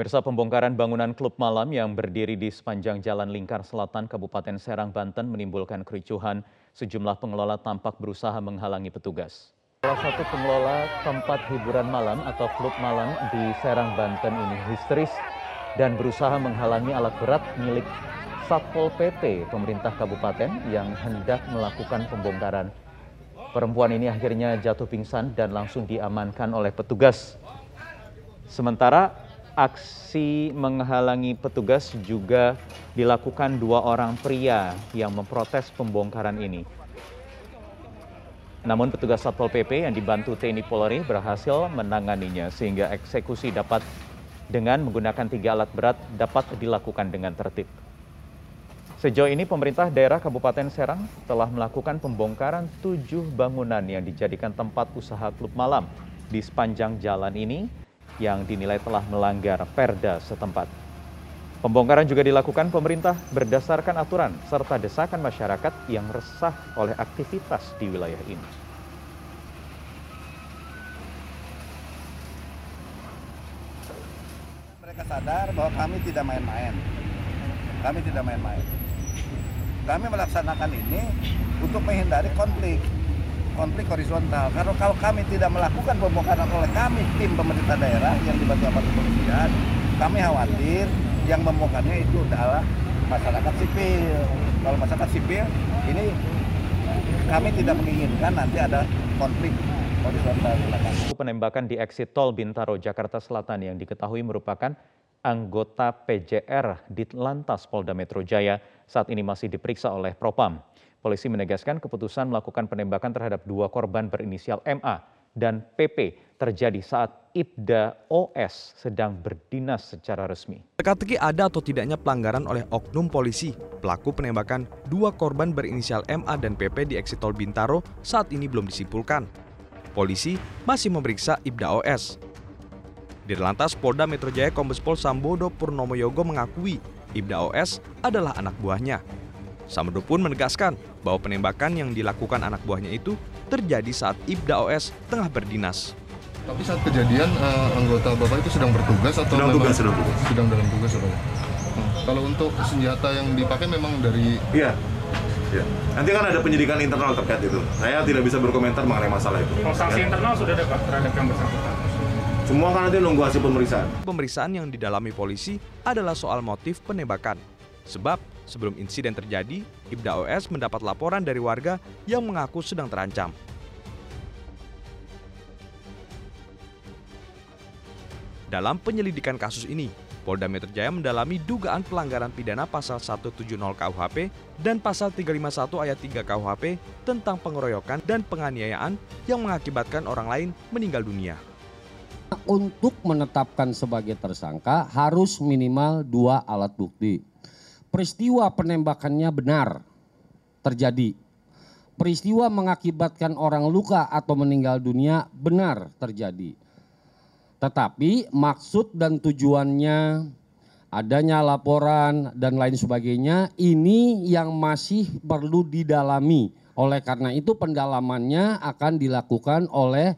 Pemirsa pembongkaran bangunan klub malam yang berdiri di sepanjang Jalan Lingkar Selatan Kabupaten Serang, Banten menimbulkan kericuhan. Sejumlah pengelola tampak berusaha menghalangi petugas. Salah satu pengelola tempat hiburan malam atau klub malam di Serang, Banten ini histeris dan berusaha menghalangi alat berat milik Satpol PP pemerintah kabupaten yang hendak melakukan pembongkaran. Perempuan ini akhirnya jatuh pingsan dan langsung diamankan oleh petugas. Sementara aksi menghalangi petugas juga dilakukan dua orang pria yang memprotes pembongkaran ini. Namun petugas Satpol PP yang dibantu TNI Polri berhasil menanganinya sehingga eksekusi dapat dengan menggunakan tiga alat berat dapat dilakukan dengan tertib. Sejauh ini pemerintah daerah Kabupaten Serang telah melakukan pembongkaran tujuh bangunan yang dijadikan tempat usaha klub malam di sepanjang jalan ini yang dinilai telah melanggar perda setempat. Pembongkaran juga dilakukan pemerintah berdasarkan aturan serta desakan masyarakat yang resah oleh aktivitas di wilayah ini. Mereka sadar bahwa kami tidak main-main. Kami tidak main-main. Kami melaksanakan ini untuk menghindari konflik konflik horizontal. Karena kalau kami tidak melakukan pembongkaran oleh kami tim pemerintah daerah yang dibantu aparat kepolisian, kami khawatir yang membongkarnya itu adalah masyarakat sipil. Kalau masyarakat sipil ini kami tidak menginginkan nanti ada konflik horizontal. Penembakan di exit tol Bintaro, Jakarta Selatan yang diketahui merupakan anggota PJR di Lantas Polda Metro Jaya saat ini masih diperiksa oleh Propam. Polisi menegaskan keputusan melakukan penembakan terhadap dua korban berinisial MA dan PP terjadi saat Ibda OS sedang berdinas secara resmi. Teka-teki ada atau tidaknya pelanggaran oleh oknum polisi. Pelaku penembakan dua korban berinisial MA dan PP di eksit tol Bintaro saat ini belum disimpulkan. Polisi masih memeriksa Ibda OS. Dirlantas Polda Metro Jaya Kombes Pol Sambodo Purnomo Yogo mengakui Ibda OS adalah anak buahnya. Sambodo pun menegaskan bahwa penembakan yang dilakukan anak buahnya itu terjadi saat Ibda OS tengah berdinas. Tapi saat kejadian uh, anggota Bapak itu sedang bertugas atau sedang tugas, sedang tugas. Sedang dalam tugas Bapak. Hmm. Kalau untuk senjata yang dipakai memang dari Iya. Ya. Nanti kan ada penyidikan internal terkait itu. Saya tidak bisa berkomentar mengenai masalah itu. Kalau sanksi ya. internal sudah ada Pak terhadap yang bersangkutan? Semua kan nanti nunggu hasil pemeriksaan. Pemeriksaan yang didalami polisi adalah soal motif penembakan. Sebab Sebelum insiden terjadi, Ibda OS mendapat laporan dari warga yang mengaku sedang terancam. Dalam penyelidikan kasus ini, Polda Metro Jaya mendalami dugaan pelanggaran pidana pasal 170 KUHP dan pasal 351 ayat 3 KUHP tentang pengeroyokan dan penganiayaan yang mengakibatkan orang lain meninggal dunia. Untuk menetapkan sebagai tersangka harus minimal dua alat bukti peristiwa penembakannya benar terjadi. Peristiwa mengakibatkan orang luka atau meninggal dunia benar terjadi. Tetapi maksud dan tujuannya adanya laporan dan lain sebagainya ini yang masih perlu didalami. Oleh karena itu pendalamannya akan dilakukan oleh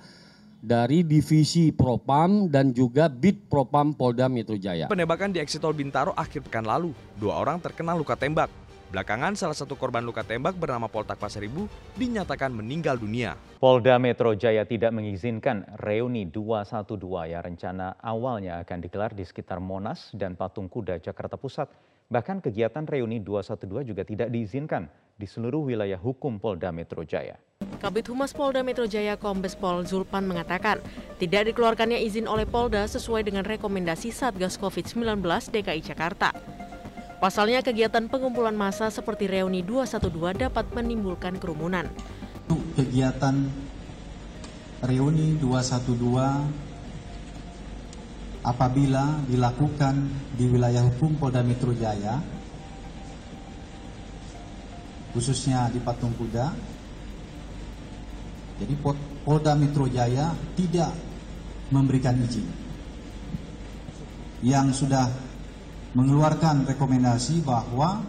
dari divisi Propam dan juga Bid Propam Polda Metro Jaya. Penembakan di Eksitol Bintaro akhir pekan lalu, dua orang terkena luka tembak. Belakangan salah satu korban luka tembak bernama Poltak Pasaribu dinyatakan meninggal dunia. Polda Metro Jaya tidak mengizinkan reuni 212 yang rencana awalnya akan digelar di sekitar Monas dan Patung Kuda Jakarta Pusat. Bahkan kegiatan reuni 212 juga tidak diizinkan di seluruh wilayah hukum Polda Metro Jaya. Kabit Humas Polda Metro Jaya Kombes Pol Zulpan mengatakan tidak dikeluarkannya izin oleh Polda sesuai dengan rekomendasi Satgas COVID-19 DKI Jakarta. Pasalnya kegiatan pengumpulan massa seperti reuni 212 dapat menimbulkan kerumunan. Untuk kegiatan reuni 212 apabila dilakukan di wilayah hukum Polda Metro Jaya khususnya di Patung Kuda jadi Polda Metro Jaya tidak memberikan izin. Yang sudah mengeluarkan rekomendasi bahwa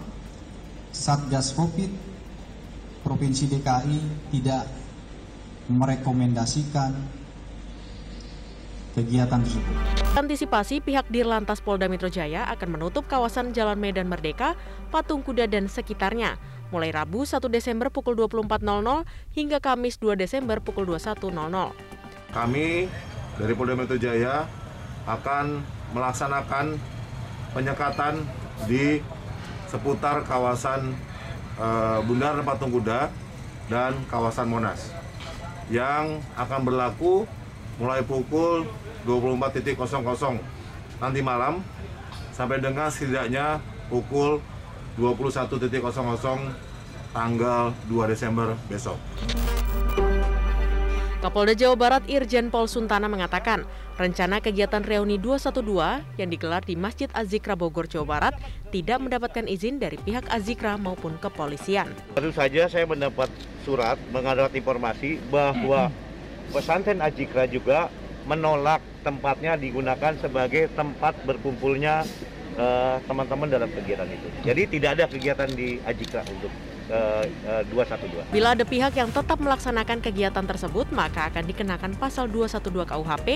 Satgas Covid Provinsi DKI tidak merekomendasikan kegiatan tersebut. Antisipasi pihak Dirlantas Polda Metro Jaya akan menutup kawasan Jalan Medan Merdeka, Patung Kuda dan sekitarnya mulai Rabu 1 Desember pukul 24.00 hingga Kamis 2 Desember pukul 21.00. Kami dari Polda Metro Jaya akan melaksanakan penyekatan di seputar kawasan uh, Bundaran Patung Kuda dan kawasan Monas yang akan berlaku mulai pukul 24.00 nanti malam sampai dengan setidaknya pukul 21.00 tanggal 2 Desember besok. Kapolda Jawa Barat Irjen Pol Suntana mengatakan, rencana kegiatan reuni 212 yang digelar di Masjid Azikra Bogor, Jawa Barat tidak mendapatkan izin dari pihak Azikra maupun kepolisian. Baru saja saya mendapat surat mendapat informasi bahwa pesantren Azikra juga menolak tempatnya digunakan sebagai tempat berkumpulnya teman-teman uh, dalam kegiatan itu. Jadi tidak ada kegiatan di Ajikra untuk uh, uh, 212. Bila ada pihak yang tetap melaksanakan kegiatan tersebut, maka akan dikenakan pasal 212 KUHP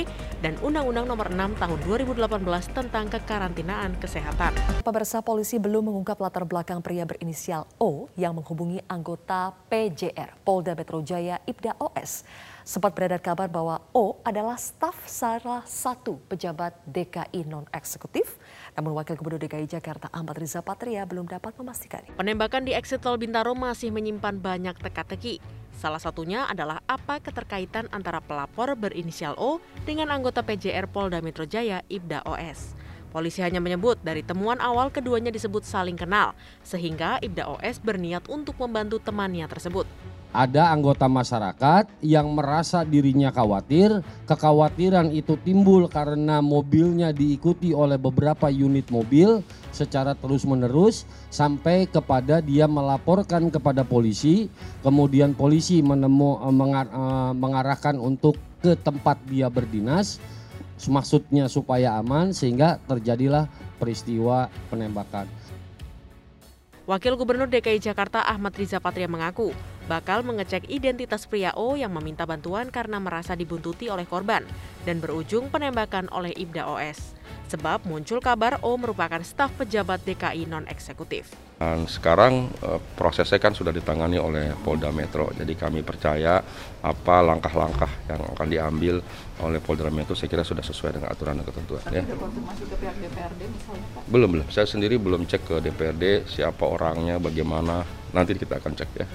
dan Undang-Undang Nomor 6 Tahun 2018 tentang kekarantinaan kesehatan. Pemirsa polisi belum mengungkap latar belakang pria berinisial O yang menghubungi anggota PJR Polda Metro Jaya Ibda OS. Sempat beredar kabar bahwa O adalah staf salah satu pejabat DKI non-eksekutif, namun Wakil Gubernur DKI Jakarta Ahmad Riza Patria belum dapat memastikannya. Penembakan di eksit tol Bintaro masih menyimpan banyak teka-teki. Salah satunya adalah apa keterkaitan antara pelapor berinisial O dengan anggota PJR Polda Metro Jaya Ibda OS. Polisi hanya menyebut dari temuan awal keduanya disebut saling kenal, sehingga Ibda OS berniat untuk membantu temannya tersebut ada anggota masyarakat yang merasa dirinya khawatir. Kekhawatiran itu timbul karena mobilnya diikuti oleh beberapa unit mobil secara terus-menerus sampai kepada dia melaporkan kepada polisi. Kemudian polisi menemu, mengar, mengarahkan untuk ke tempat dia berdinas. Maksudnya supaya aman sehingga terjadilah peristiwa penembakan. Wakil Gubernur DKI Jakarta Ahmad Riza Patria mengaku bakal mengecek identitas pria O yang meminta bantuan karena merasa dibuntuti oleh korban dan berujung penembakan oleh Ibda OS. Sebab muncul kabar O merupakan staf pejabat DKI non-eksekutif. Dan sekarang prosesnya kan sudah ditangani oleh Polda Metro, jadi kami percaya apa langkah-langkah yang akan diambil oleh Polda Metro saya kira sudah sesuai dengan aturan dan ketentuan. Ya. konfirmasi ke pihak DPRD misalnya Pak? Belum, belum. Saya sendiri belum cek ke DPRD siapa orangnya, bagaimana, nanti kita akan cek ya.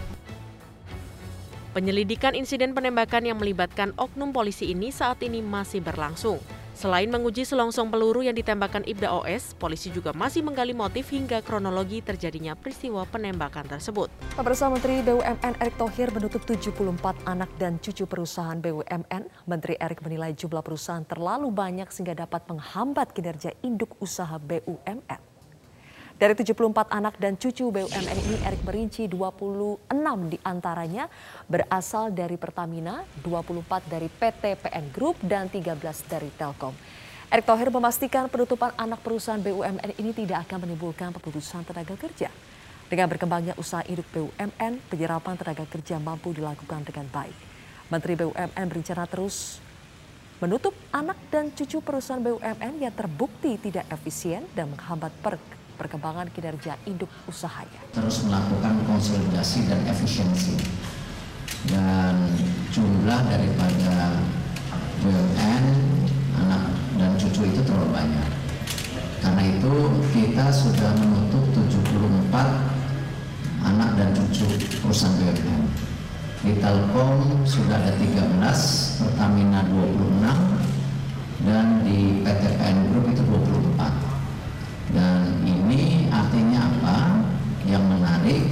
Penyelidikan insiden penembakan yang melibatkan oknum polisi ini saat ini masih berlangsung. Selain menguji selongsong peluru yang ditembakkan Ibda OS, polisi juga masih menggali motif hingga kronologi terjadinya peristiwa penembakan tersebut. Pemirsa Menteri BUMN Erick Thohir menutup 74 anak dan cucu perusahaan BUMN. Menteri Erick menilai jumlah perusahaan terlalu banyak sehingga dapat menghambat kinerja induk usaha BUMN. Dari 74 anak dan cucu BUMN ini, Erick merinci 26 di antaranya berasal dari Pertamina, 24 dari PT PN Group, dan 13 dari Telkom. Erick Thohir memastikan penutupan anak perusahaan BUMN ini tidak akan menimbulkan pemutusan tenaga kerja. Dengan berkembangnya usaha induk BUMN, penyerapan tenaga kerja mampu dilakukan dengan baik. Menteri BUMN berencana terus menutup anak dan cucu perusahaan BUMN yang terbukti tidak efisien dan menghambat per perkembangan kinerja induk usahanya. Terus melakukan konsolidasi dan efisiensi. Dan jumlah daripada BUMN, anak dan cucu itu terlalu banyak. Karena itu kita sudah menutup 74 anak dan cucu perusahaan BUMN. Di Telkom sudah ada 13, Pertamina 26, dan di PT PN Group itu 24. Dan ini artinya apa? Yang menarik,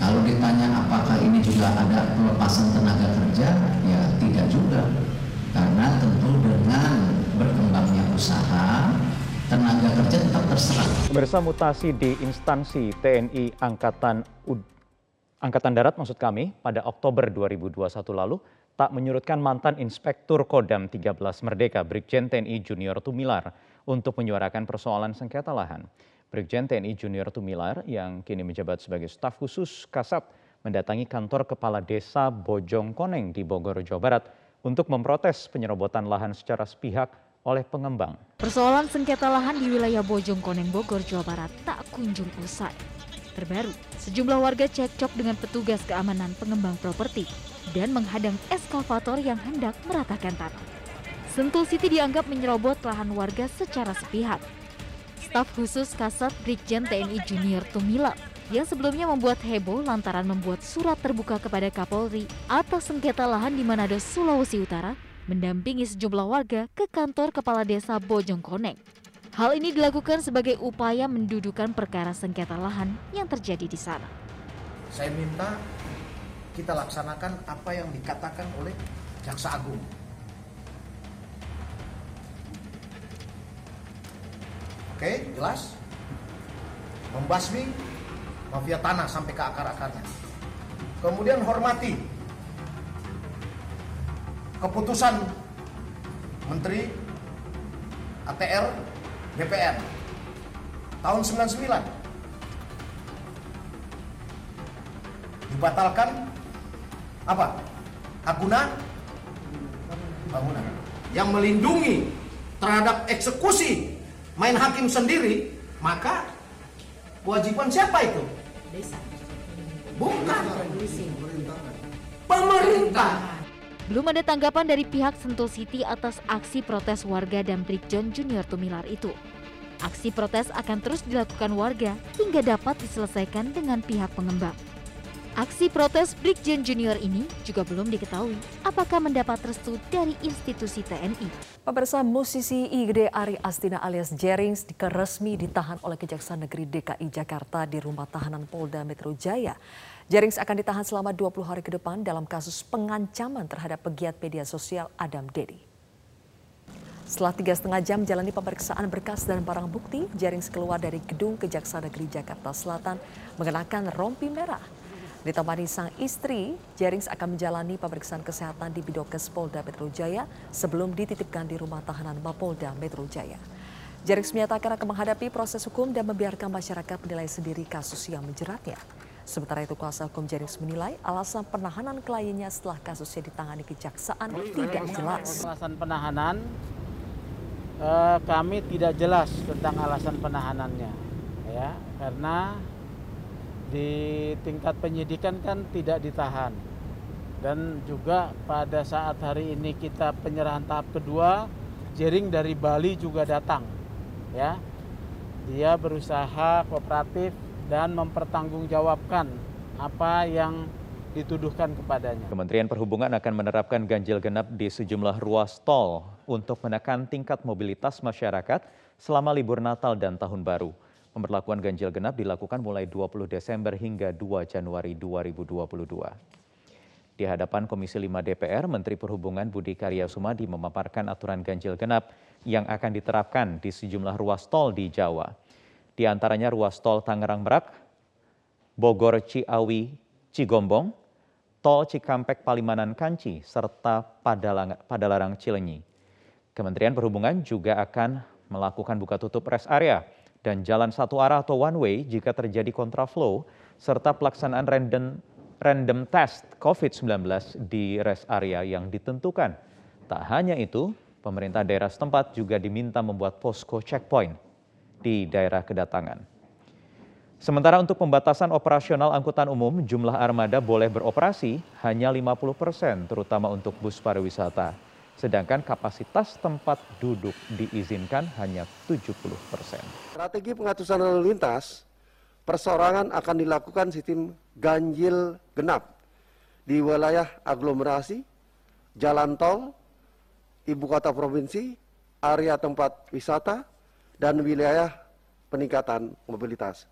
kalau ditanya apakah ini juga ada pelepasan tenaga kerja, ya tidak juga. Karena tentu dengan berkembangnya usaha, tenaga kerja tetap terserap. Pemirsa mutasi di instansi TNI Angkatan Ud Angkatan Darat maksud kami pada Oktober 2021 lalu tak menyurutkan mantan Inspektur Kodam 13 Merdeka Brigjen TNI Junior Tumilar untuk menyuarakan persoalan sengketa lahan. Brigjen TNI Junior Tumilar yang kini menjabat sebagai staf khusus Kasat mendatangi kantor Kepala Desa Bojong Koneng di Bogor, Jawa Barat untuk memprotes penyerobotan lahan secara sepihak oleh pengembang. Persoalan sengketa lahan di wilayah Bojongkoneng Bogor, Jawa Barat tak kunjung usai. Terbaru, sejumlah warga cekcok dengan petugas keamanan pengembang properti dan menghadang eskavator yang hendak meratakan tanah. Sentul City dianggap menyerobot lahan warga secara sepihak. Staf khusus Kasat Brigjen TNI Junior Tumilat yang sebelumnya membuat heboh lantaran membuat surat terbuka kepada Kapolri atas sengketa lahan di Manado, Sulawesi Utara, mendampingi sejumlah warga ke kantor Kepala Desa Bojongkoneng. Hal ini dilakukan sebagai upaya mendudukan perkara sengketa lahan yang terjadi di sana. Saya minta kita laksanakan apa yang dikatakan oleh Jaksa Agung. Oke, jelas? Membasmi mafia tanah sampai ke akar-akarnya. Kemudian hormati keputusan Menteri ATR BPN tahun 99 dibatalkan apa? Aguna bangunan yang melindungi terhadap eksekusi main hakim sendiri, maka kewajiban siapa itu? Desa. Bukan. Pemerintah. Belum ada tanggapan dari pihak Sentul City atas aksi protes warga dan Brigjen Junior Tumilar itu. Aksi protes akan terus dilakukan warga hingga dapat diselesaikan dengan pihak pengembang. Aksi protes Brigjen Junior ini juga belum diketahui apakah mendapat restu dari institusi TNI. Pemirsa musisi IGD Ari Astina alias Jerings resmi ditahan oleh Kejaksaan Negeri DKI Jakarta di rumah tahanan Polda Metro Jaya. Jerings akan ditahan selama 20 hari ke depan dalam kasus pengancaman terhadap pegiat media sosial Adam Dedi. Setelah tiga setengah jam jalani pemeriksaan berkas dan barang bukti, Jerings keluar dari gedung Kejaksaan Negeri Jakarta Selatan mengenakan rompi merah. Ditemani sang istri, Jerings akan menjalani pemeriksaan kesehatan di Bidokes Polda Metro Jaya sebelum dititipkan di rumah tahanan Mapolda Metro Jaya. Jerings menyatakan akan menghadapi proses hukum dan membiarkan masyarakat menilai sendiri kasus yang menjeratnya. Sementara itu kuasa hukum Jerings menilai alasan penahanan kliennya setelah kasusnya ditangani kejaksaan tidak jelas. Alasan penahanan eh, kami tidak jelas tentang alasan penahanannya, ya karena di tingkat penyidikan kan tidak ditahan dan juga pada saat hari ini kita penyerahan tahap kedua Jering dari Bali juga datang ya dia berusaha kooperatif dan mempertanggungjawabkan apa yang dituduhkan kepadanya. Kementerian Perhubungan akan menerapkan ganjil genap di sejumlah ruas tol untuk menekan tingkat mobilitas masyarakat selama libur Natal dan Tahun Baru. Pemberlakuan ganjil genap dilakukan mulai 20 Desember hingga 2 Januari 2022. Di hadapan Komisi 5 DPR, Menteri Perhubungan Budi Karya Sumadi memaparkan aturan ganjil genap yang akan diterapkan di sejumlah ruas tol di Jawa. Di antaranya ruas tol Tangerang Merak, Bogor Ciawi Cigombong, tol Cikampek Palimanan Kanci, serta Padalarang Cilenyi. Kementerian Perhubungan juga akan melakukan buka tutup rest area dan jalan satu arah atau one way jika terjadi kontraflow, serta pelaksanaan random, random test COVID-19 di rest area yang ditentukan. Tak hanya itu, pemerintah daerah setempat juga diminta membuat posko checkpoint di daerah kedatangan. Sementara untuk pembatasan operasional angkutan umum, jumlah armada boleh beroperasi hanya 50 persen, terutama untuk bus pariwisata sedangkan kapasitas tempat duduk diizinkan hanya 70 persen. Strategi pengaturan lalu lintas, persorangan akan dilakukan sistem ganjil genap di wilayah aglomerasi, jalan tol, ibu kota provinsi, area tempat wisata, dan wilayah peningkatan mobilitas.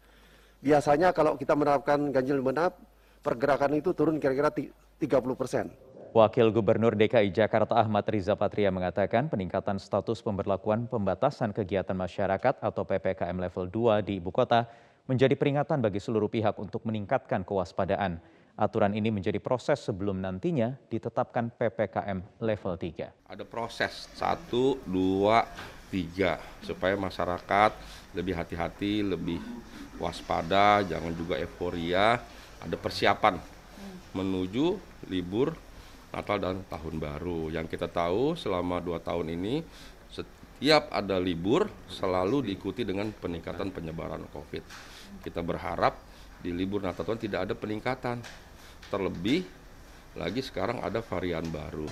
Biasanya kalau kita menerapkan ganjil genap, pergerakan itu turun kira-kira 30 persen. Wakil Gubernur DKI Jakarta Ahmad Riza Patria mengatakan peningkatan status pemberlakuan pembatasan kegiatan masyarakat atau PPKM level 2 di ibu kota menjadi peringatan bagi seluruh pihak untuk meningkatkan kewaspadaan. Aturan ini menjadi proses sebelum nantinya ditetapkan PPKM level 3. Ada proses 1, 2, 3 supaya masyarakat lebih hati-hati, lebih waspada, jangan juga euforia, ada persiapan menuju libur Natal dan Tahun Baru. Yang kita tahu selama dua tahun ini setiap ada libur selalu diikuti dengan peningkatan penyebaran COVID. Kita berharap di libur Natal Tahun tidak ada peningkatan. Terlebih lagi sekarang ada varian baru.